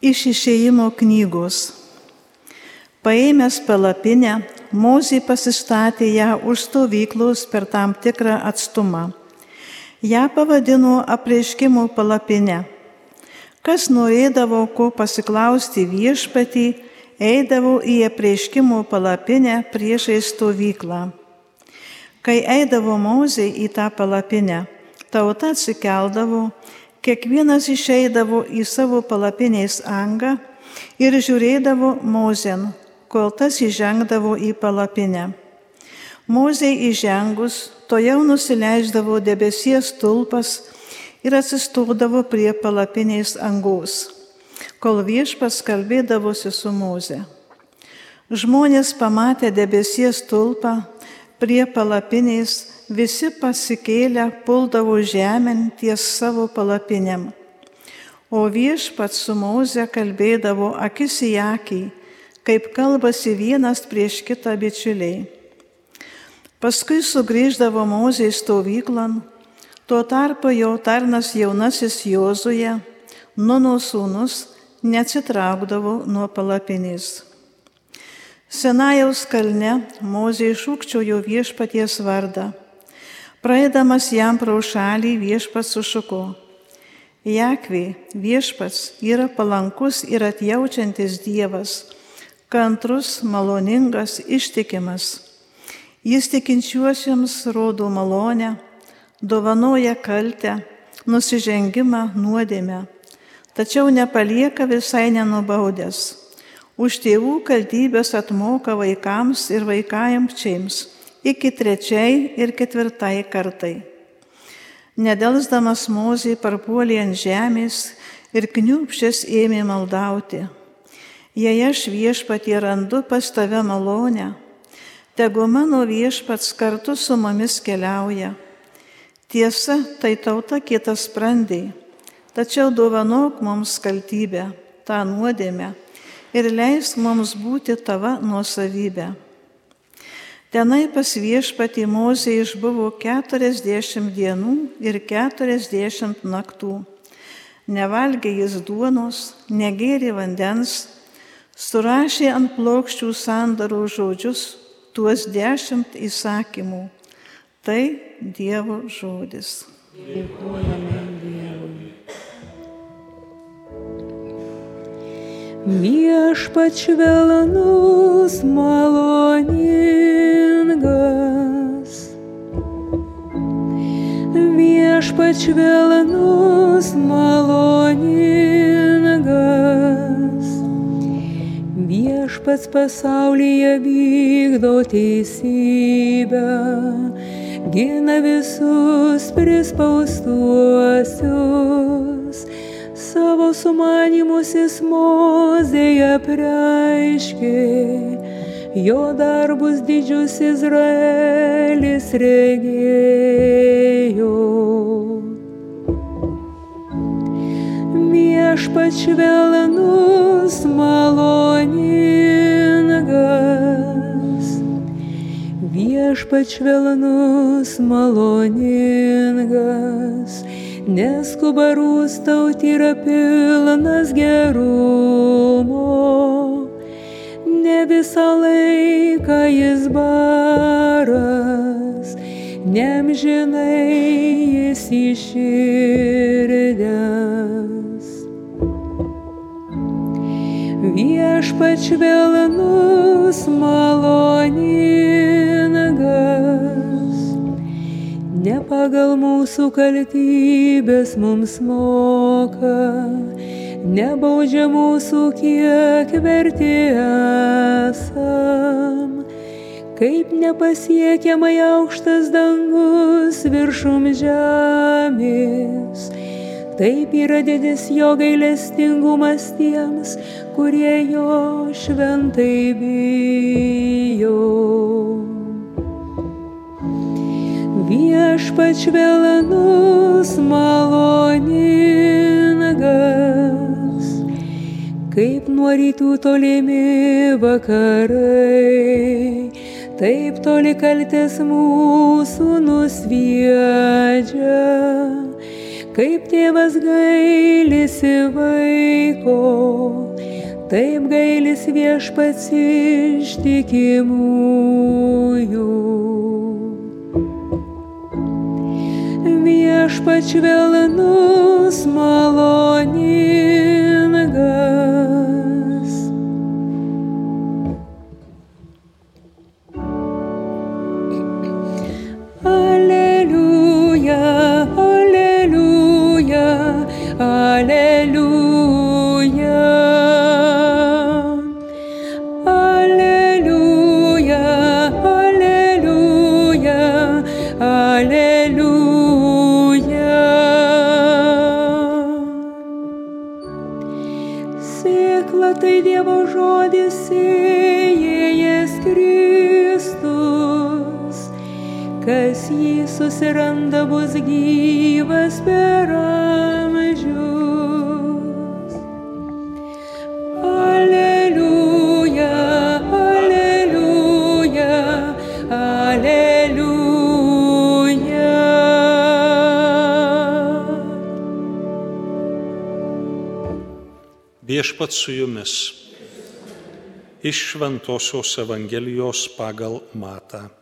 Iš išėjimo knygos. Paėmęs palapinę, Mozė pasistatė ją už stovyklos per tam tikrą atstumą. Ja pavadino apreiškimo palapinę. Kas norėdavo ko pasiklausti viešpatį, eidavo į apreiškimo palapinę priešai stovyklą. Kai eidavo Mozė į tą palapinę, tauta atsikeldavo kiekvienas išeidavo į savo palapinės angą ir žiūrėdavo Mozen, kol tas įžengdavo į palapinę. Mozei įžengus, to jau nusileisdavo debesies tulpas ir atsistodavo prie palapinės angos, kol viešpas kalbėdavosi su Moze. Žmonės pamatę debesies tulpą prie palapinės visi pasikėlę puldavo žemėn ties savo palapinėm. O viešpats su Moze kalbėdavo akis į akį, kaip kalbasi vienas prieš kitą bičiuliai. Paskui sugrįždavo Mozė į stovyklon, tuo tarpu jo tarnas jaunasis Jozuje, Nuno sūnus, neatsitraukdavo nuo palapinės. Senajaus kalne Mozė iššūkčiojo viešpaties vardą Praeidamas jam pro šalį viešpats sušuko. Jakvė viešpats yra palankus ir atjaučiantis Dievas, kantrus, maloningas, ištikimas. Jis tikinčiuosiams rodo malonę, dovanoja kaltę, nusižengimą, nuodėmę, tačiau nepalieka visai nenubaudęs. Už tėvų kaltybės atmoka vaikams ir vaikajamčiams iki trečiai ir ketvirtai kartai. Nedelsdamas Mozė parpuolė ant žemės ir kniupšės ėmė maldauti. Jei aš viešpatie randu pas tave malonę, tegu mano viešpats kartu su mumis keliauja. Tiesa, tai tauta kitas sprendai, tačiau dovanok mums kaltybę, tą nuodėmę ir leisk mums būti tava nuosavybė. Tenai pas viešpatį Mozė išbuvo 40 dienų ir 40 naktų. Nevalgė jis duonos, negėrė vandens, surašė ant plokščių sandarų žodžius, tuos dešimt įsakymų. Tai Dievo žodis. Dėkojame Viešpač švelnus maloningas. Viešpač švelnus maloningas. Viešpats pasaulyje vykdo teisybę, gina visus prispaustuosius savo sumanimus jis mozėje preiškė, jo darbus didžius Izraelis regėjo. Viešpat švelnus maloningas, viešpat švelnus maloningas neskuba rūstauti yra pilnas gerumo, ne visą laiką jis baras, nemžinai jis iširdęs. Viešpač vėlanus maloningas, pagal mūsų kaltybės mums moka, nebaudžia mūsų kiek verti esam, kaip nepasiekiamai aukštas dangus viršum žemės. Taip yra didis jo gailestingumas tiems, kurie jo šventai bijo. Viešpač vėlanus maloningas, kaip nuo rytų tolimi vakarai, taip toli kaltės mūsų nusviedžia, kaip tėvas gailisi vaiko taip gailis viešpats ištikimųjų. Viešpats švelnus maloningas. Kas jį susiranda bus gyvas per amžius. Aleliuja, aleliuja, aleliuja. Viešpat su jumis. Iš Šventojios Evangelijos pagal Matą.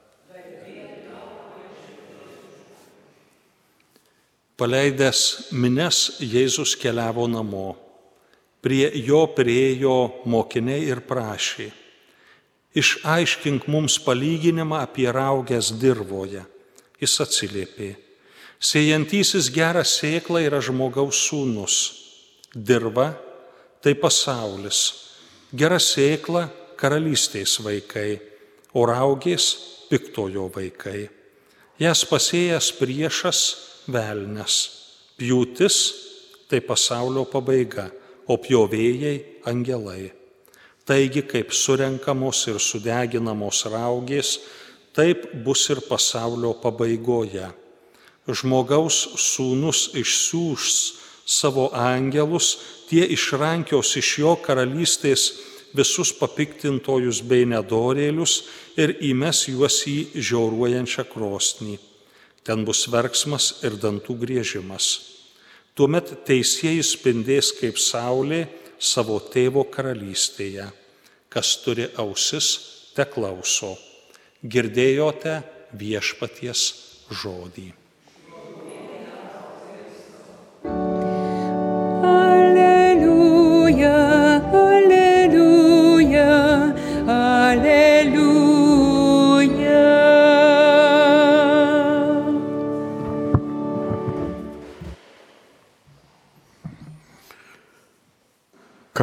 Paleidęs mines Jėzus keliavo namo. Prie jo priejo mokiniai ir prašė. Išaiškink mums palyginimą apie raugės dirboje. Jis atsiliepė. Sėjantysis gerą sėklą yra žmogaus sūnus. Dirba tai pasaulis. Gera sėkla karalystės vaikai, o raugės piktojo vaikai. Jas pasėjęs priešas velnes. Pjūtis tai pasaulio pabaiga, o pjovėjai angelai. Taigi, kaip surenkamos ir sudeginamos raugės, taip bus ir pasaulio pabaigoje. Žmogaus sūnus išsiūs savo angelus, tie išrankios iš jo karalystės visus papiktintojus bei nedorėlius ir įmes juos į žiauruojančią krosnį. Ten bus verksmas ir dantų griežimas. Tuomet teisėjai spindės kaip saulė savo tėvo karalystėje. Kas turi ausis, te klauso. Girdėjote viešpaties žodį.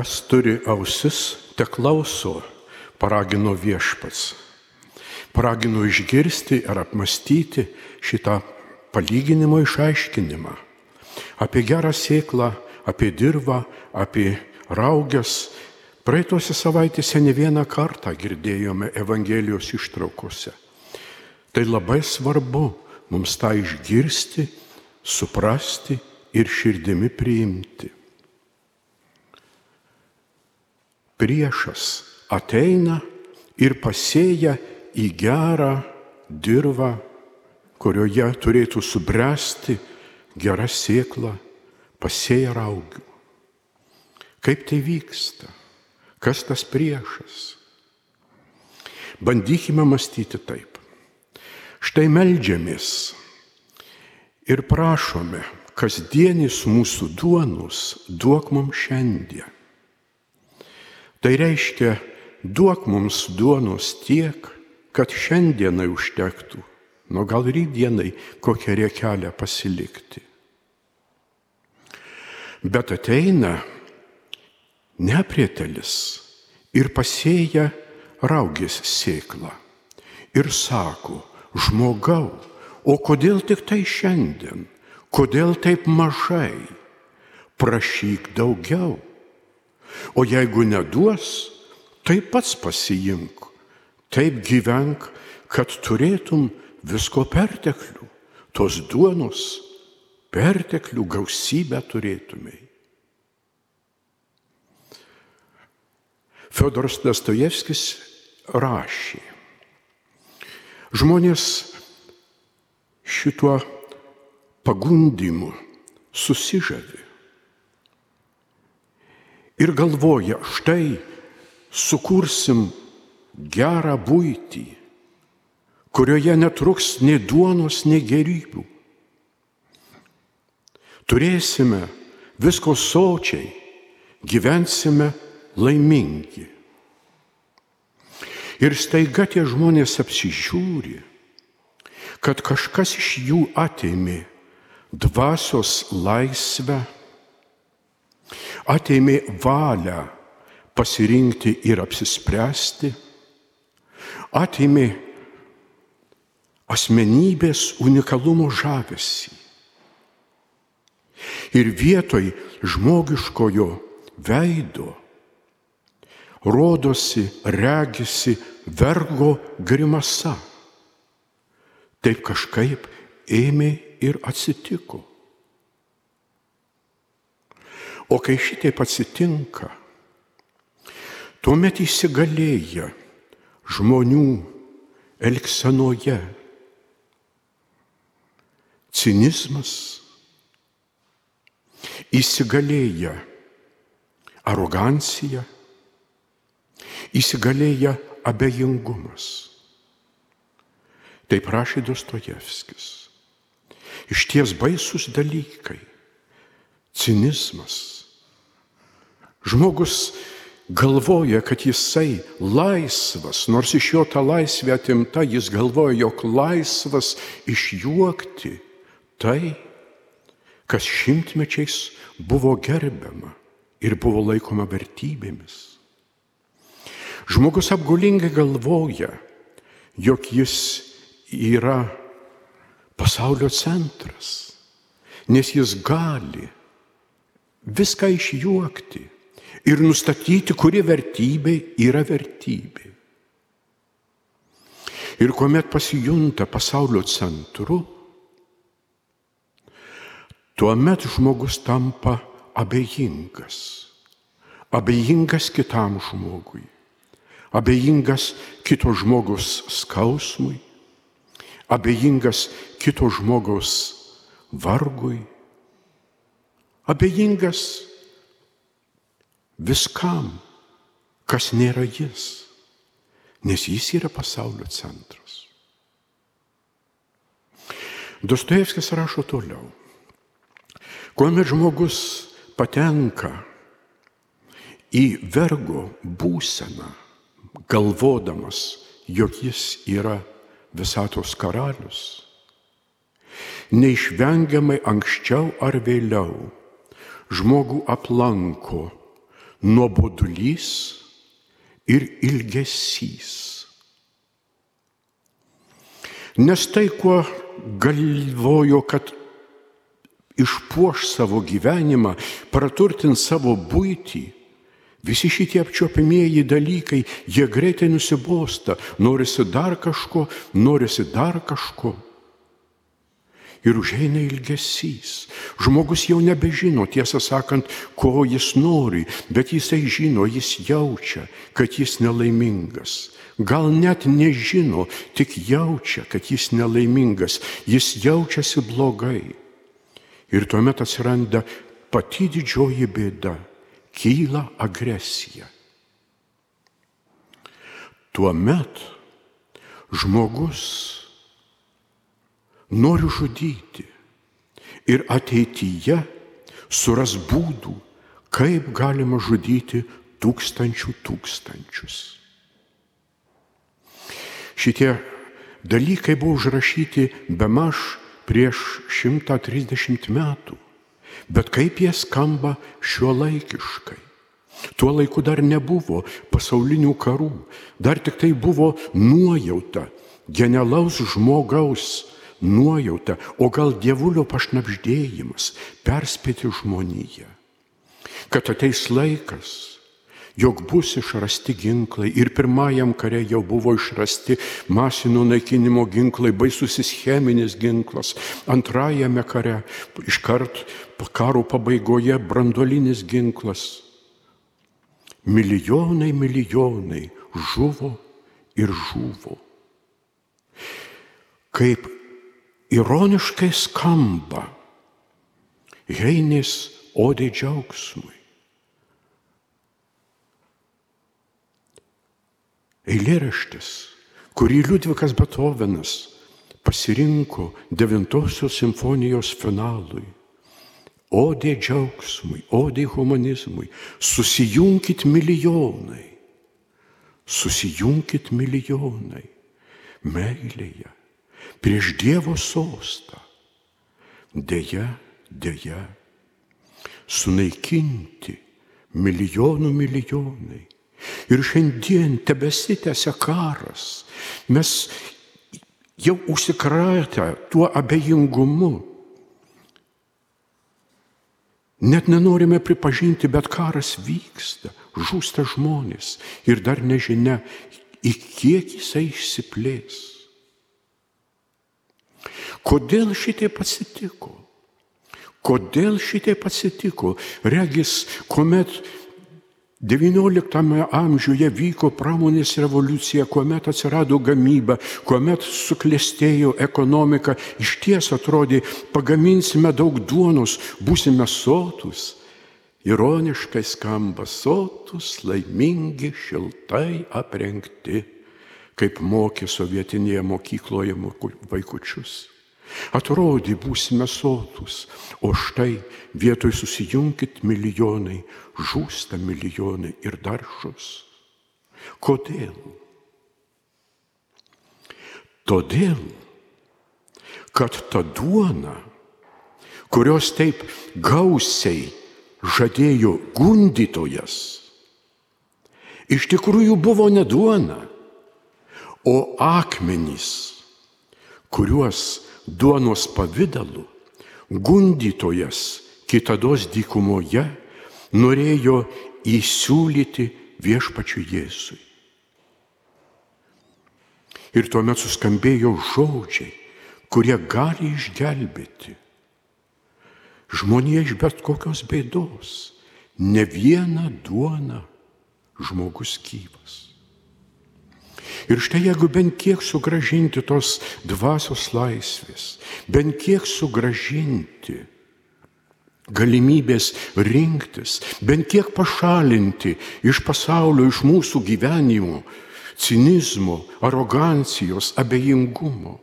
Kas turi ausis, te klauso, paragino viešpats. Paragino išgirsti ar apmastyti šitą palyginimo išaiškinimą. Apie gerą sėklą, apie dirvą, apie raugės. Praeitose savaitėse ne vieną kartą girdėjome Evangelijos ištraukose. Tai labai svarbu mums tą išgirsti, suprasti ir širdimi priimti. Priešas ateina ir pasėja į gerą dirvą, kurioje turėtų subręsti gera sėkla, pasėja raugių. Kaip tai vyksta? Kas tas priešas? Bandykime mąstyti taip. Štai melžiamės ir prašome, kasdienis mūsų duonus duok mums šiandien. Tai reiškia, duok mums duonos tiek, kad šiandienai užtektų, nu gal rytdienai kokią riekelę pasilikti. Bet ateina neprietelis ir pasėja raugės sėklą ir sako, žmogau, o kodėl tik tai šiandien, kodėl taip mažai, prašyk daugiau. O jeigu neduos, tai pats pasiimk, taip gyvenk, kad turėtum visko perteklių, tos duonos perteklių gausybę turėtumai. Fiodoras Dostojevskis rašė, žmonės šituo pagundimu susižavi ir galvoja, štai sukursim gerą būtį, kurioje netruks nei duonos, nei gerybių. Turėsime visko sočiai, gyvensime laimingi. Ir staiga tie žmonės apsižiūri, kad kažkas iš jų atėmė dvasios laisvę, atėmė valią pasirinkti ir apsispręsti, atėmė asmenybės unikalumo žavesį. Ir vietoj žmogiškojo veido rodosi, regisi vergo grimasa. Taip kažkaip ėmė ir atsitiko. O kai šitaip atsitinka, tuomet įsigalėja žmonių elgsenoje cinizmas, įsigalėja arogancija, įsigalėja abejingumas. Tai prašė Dostojevskis. Iš ties baisus dalykai - cinizmas. Žmogus galvoja, kad jisai laisvas, nors iš jo ta laisvė atimta, jis galvoja, jog laisvas išjuokti tai, kas šimtmečiais buvo gerbiama ir buvo laikoma vertybėmis. Žmogus apgulingai galvoja, jog jis yra pasaulio centras, nes jis gali viską išjuokti ir nustatyti, kuri vertybė yra vertybė. Ir kuomet pasijunta pasaulio centru, tuomet žmogus tampa abejingas. Abejingas kitam žmogui. Abejingas kito žmogus skausmui. Abejingas kito žmogaus vargui. Abejingas viskam, kas nėra jis. Nes jis yra pasaulio centras. Dostojevskis rašo toliau. Kuomet žmogus patenka į vergo būseną, galvodamas, jog jis yra visatos karalius, neišvengiamai anksčiau ar vėliau žmogų aplanko nuobodulys ir ilgesys. Nes tai, kuo galvojo, kad išpuoš savo gyvenimą, praturtins savo būtį, visi šitie apčiopimieji dalykai, jie greitai nusibosta, norisi dar kažko, norisi dar kažko ir užeina ilgesys. Žmogus jau nebežino, tiesą sakant, ko jis nori, bet jisai žino, jis jaučia, kad jis nelaimingas. Gal net nežino, tik jaučia, kad jis nelaimingas, jis jaučiasi blogai. Ir tuomet atsiranda pati didžioji bėda - kyla agresija. Tuomet žmogus noriu žudyti ir ateityje suras būdų, kaip galima žudyti tūkstančių tūkstančius. Šitie dalykai buvo užrašyti be maž prieš 130 metų, bet kaip jie skamba šiuo laikiškai. Tuo laiku dar nebuvo pasaulinių karų, dar tik tai buvo nuojauta genialaus žmogaus nuojauta, o gal dievulio pašnapždėjimas perspėti žmoniją, kad ateis laikas, jog bus išrasti ginklai ir pirmajam kare jau buvo išrasti masinio naikinimo ginklai, baisusis cheminis ginklas, antrajame kare iškart karo pabaigoje brandolinis ginklas. Milijonai, milijonai žuvo ir žuvo. Kaip ironiškai skamba Heinis odė džiaugsmui. Eilėraštis, kurį Liudvikas Betovenas pasirinko devintosios simfonijos finalui. Odė džiaugsmui, odė humanizmui, susijunkit milijonai, susijunkit milijonai meilėje, prieš Dievo sostą. Deja, deja, sunaikinti milijonų milijonai. Ir šiandien tebesitęsia karas. Mes jau užsikratę tuo abejingumu. Net nenorime pripažinti, bet karas vyksta, žūsta žmonės ir dar nežinia, į kiek jisai išsiplės. Kodėl šitaip atsitiko? Kodėl šitaip atsitiko? Regis, kuomet XIX amžiuje vyko pramonės revoliucija, kuomet atsirado gamyba, kuomet suklestėjo ekonomika, iš ties atrodė, pagaminsime daug duonos, būsime sotus. Ironiškai skamba sotus, laimingi, šiltai aprengti, kaip mokė sovietinėje mokykloje vaikučius. Atrodė, būsime sotus, o štai vietoj susijunkit milijonai, žūsta milijonai ir dar žus. Kodėl? Todėl, kad ta duona, kurios taip gausiai žadėjo gundytojas, iš tikrųjų buvo ne duona, o akmenys, kuriuos duonos pavydalu gundytojas kitados dykumoje norėjo įsiūlyti viešpačių Jėzui. Ir tuomet suskambėjo žodžiai, kurie gali išgelbėti žmoniją iš bet kokios bėdos. Ne viena duona žmogus gyvas. Ir štai jeigu bent kiek sugražinti tos dvasios laisvės, bent kiek sugražinti galimybės rinktis, bent kiek pašalinti iš pasaulio, iš mūsų gyvenimo, cinizmo, arogancijos, abejingumo,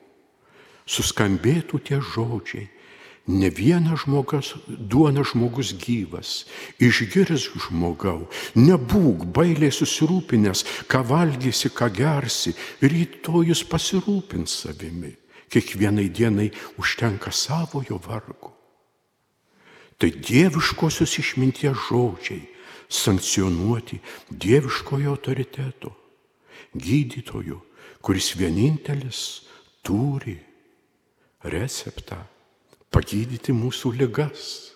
suskambėtų tie žodžiai Ne vienas žmogas, duona žmogus gyvas, išgirs žmogau, nebūk bailiai susirūpinęs, ką valgysi, ką gersi, rytojus pasirūpins savimi, kiekvienai dienai užtenka savojo vargo. Tai dieviškosios išminties žodžiai, sankcionuoti dieviškojo autoriteto, gydytojo, kuris vienintelis turi receptą pagydyti mūsų ligas,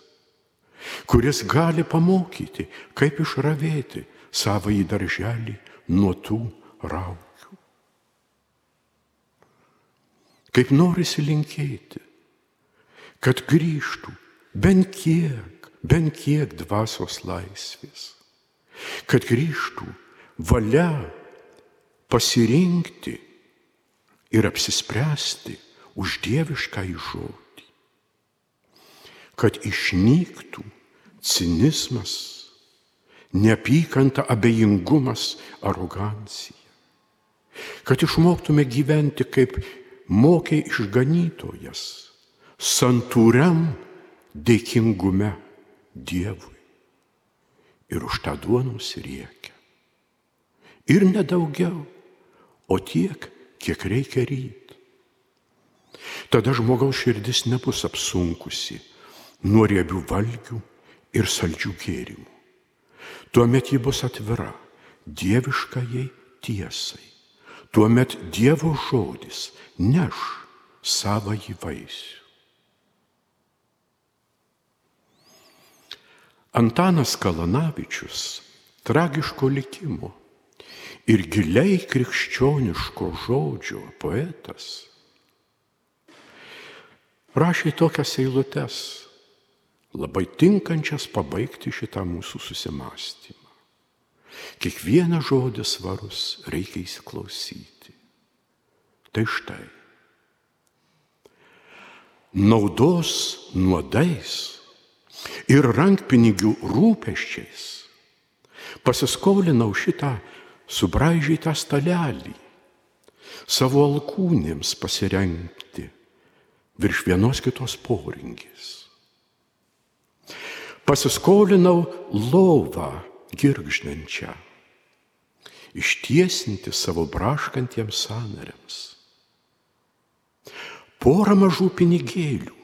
kuris gali pamokyti, kaip išravėti savo į darželį nuo tų raukių. Kaip norisi linkėti, kad grįžtų bent kiek, bent kiek dvasios laisvės, kad grįžtų valia pasirinkti ir apsispręsti už dievišką įžodį kad išnyktų cinizmas, neapykanta, abejingumas, arogancija. Kad išmoktume gyventi kaip mokė išganytojas, santūriam dėkingume Dievui. Ir už tą duonos riekia. Ir nedaugiau, o tiek, kiek reikia ryt. Tada žmogaus širdis nebus apsunkusi nuo riebių valgių ir saldžių gėrimų. Tuomet ji bus atvira dieviškajai tiesai. Tuomet Dievo žodis neš savąjį vaisių. Antanas Kalanavičius tragiško likimo ir giliai krikščioniško žodžio poetas rašė tokias eilutes labai tinkančias pabaigti šitą mūsų susimastymą. Kiekvieną žodį svarus reikia įsiklausyti. Tai štai. Naudos nuodais ir rankpinigių rūpeščiais pasiskolinau šitą subraižytą stalelį, savo alkūnėms pasirengti virš vienos kitos poringės. Pasiskolinau lovą girgždančią, ištiesinti savo braškantiems sanariams. Porą mažų pinigėlių,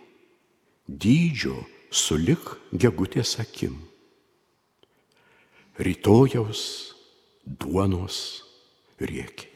dydžio sulik gegutės akim. Rytojaus duonos riekiai.